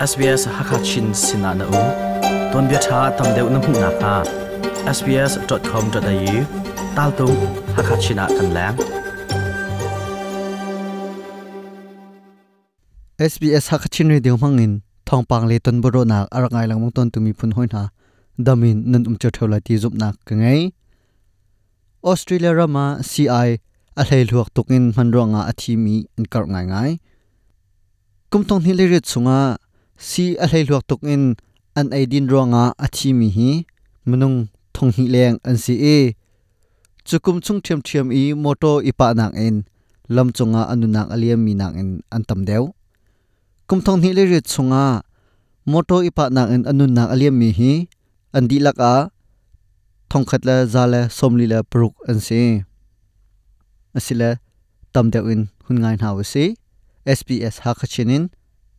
SBS Hakachin Sinana U. Ton bia tha tam deuh na hmu na kha sbs.com.au tal tu Hakachina kan lang. SBS Hakachin Radio mangin thong pang le ton boro nak arangai lang mong ton tumi phun hoina damin nan um chaw thola ti zup nak ka ngai Australia rama CI a hlei luak tukin man ronga athi mi an kar ngai ngai kum hi le rit chunga si a hlei luak tukin an aidin ronga chi mi hi. Munung thong hi leng an si e. Chukum chung thiam thiam i moto ipa nang en. Lam chunga anunak aliam mi nang en an tam deu. Kum thong hi le ri chunga. Moto ipa nang en anunak aliam mi hi. An di lak a. Thong khat la za la somli la pruk an si e. asila tam deu in hun ngai na wa si ha khachinin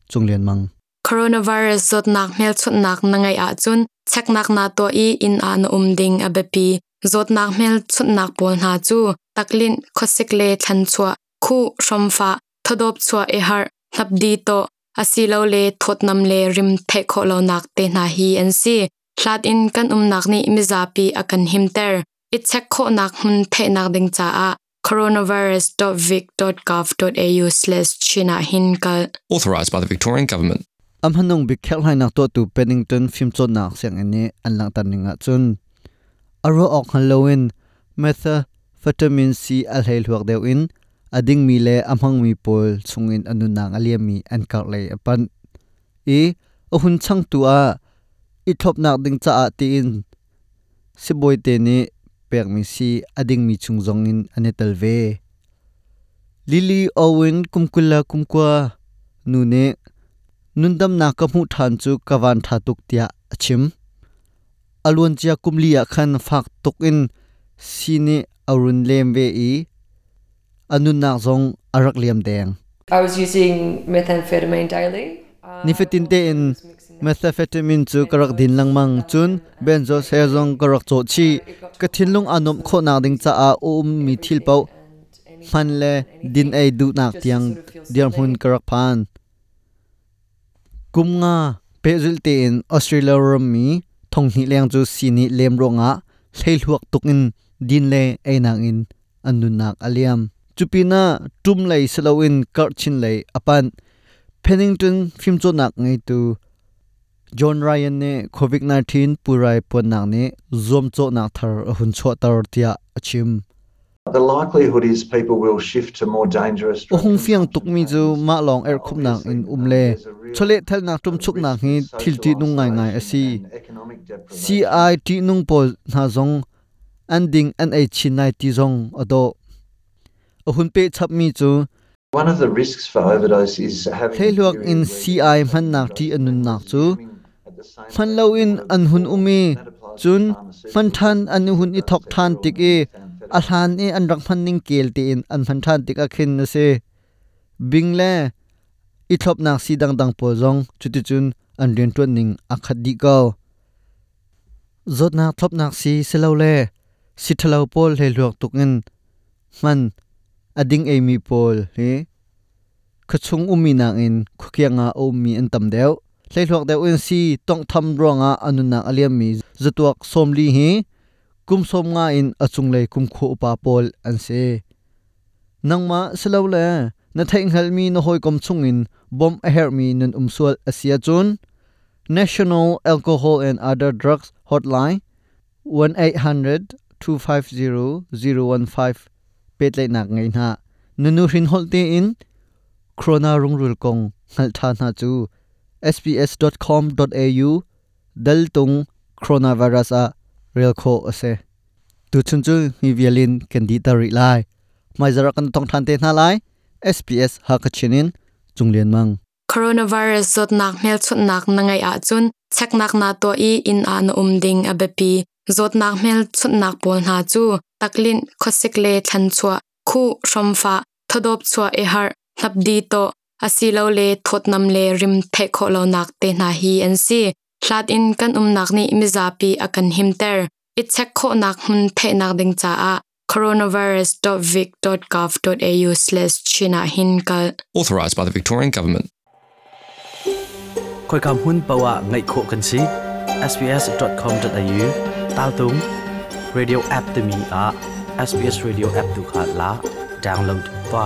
chunglen mang coronavirus zot nak mel chut nak na ngai a chun, chak nak na to i in ah an um ding a bepi zot nak mel chut nak pol na chu taklin khosik le than chua, khu shomfa thodop chua e har hlapdi to asilo le thotnam le rim the kho lo nak te na hi an si. Hlat in kan um nak ni mizapi akan himter it chak kho nak hun the nak ding cha a. coronavirus.vic.gov.au/china hinkal. Authorised by the Victorian Government am hanung bi khel haina to tu Pennington film chon nak siang ani an lang tan ninga chun. Aro ok halloween metha vitamin c al hel huak deu in, ading mi le amhang mi pol chungin anu nang aliam mi an kar le apan e ohun chang tu a, i thop nak ding cha a ti in. Siboi te ni pek mi si, ading mi chung zong in anetal ve. Lily owen kumkula kumkwa nune nundam na ka mu than chu kawan tha tuk tia achim. Alun chia kumlia khan phak tuk in sine arun lem ve i anun nak zong arak liam deng I was using methamphetamine daily. Um, nifetin te in methamphetamine chu karak din lang mang chun benzo sezong karak cho chi ka thinlung anom kho na ding cha a um mi thil pau man le din ai du nak tiang diar hun karak phan kumnga pezul te in australia rom mi thong ni leng chu sini lem ronga hleilhuak tukin din le ainang in anunak aliam. Chupina tum lei selawin karchin lei apan Pennington film cho nak ngai tu John Ryan ne COVID 19 purai pon nak ne zom cho nak thar hun cho tar tia achim. The likelihood is people will shift to more dangerous o hung fiang tuk mi chu ma long er khup nak in umle chole thal nak tum chuk nak hi thil ti nung ngai ngai asi CIT nung pol na zong ai chinai ti zong ado a hun pe chap mi chu. One of the risks for overdose is having theiluak in CI man nak ti anun nak chu. Man lo in an hun umi chun man than an hun i thok than tik e a hlan e an rak man ning kel ti in an man than tik a khin na se อีทลบนักสีดังดังปอจงจุดจุนอันเรียนตัวหนึ่งอักขดดีกาจดนักทลบนักสีเสลาเล่สิทลาวพอลเลลวกตุกเงินมันอดิ้งเอมีพอลเฮขชงอุมีนางเอินคุกยังอาอุมีอันตำเดียวเลยหลวกเดียวอินสีต้องทำรองอาอนุนักอเลียมีจตัวสมลีเฮกุมสมงาอินอจุงเลยกุมขู่ปาปอลอันเซนังมาเสลาเล่ na thai ngal mi na hoi kom chung in bom a her mi nun umsual asia chun National Alcohol and Other Drugs Hotline 1-800 250 015 pet lai nak ngai na nunu rin holte in krona rung rul kong ngal tha na chu sbs.com.au dal tung coronavirus a real kho ase tu chun chu mi violin kan di ta ri lai mai zara kan tong than te na lai SPS Hakachinin Chunglian mang coronavirus zot nak mel chut nak nangai a ah chun, chak nak na to i in ah an um ding a bepi zot nak mel chut nak pol na chu taklin khosik le than chua, khu shomfa thodop chua e har hlapdi to asilo le thotnam le rim the kho lo nak te na hi an si. Hlat in kan um nak ni mizapi akan himter it chak kho nak hun the nak ding cha a coronavirus.vic.gov.au/china hinkal Authorised by the Victorian Government. khoi kam hun pawa ngai kho kan si sbs.com.au tal tung. Radio app te mi a. Sbs radio app tu kha la. Download pa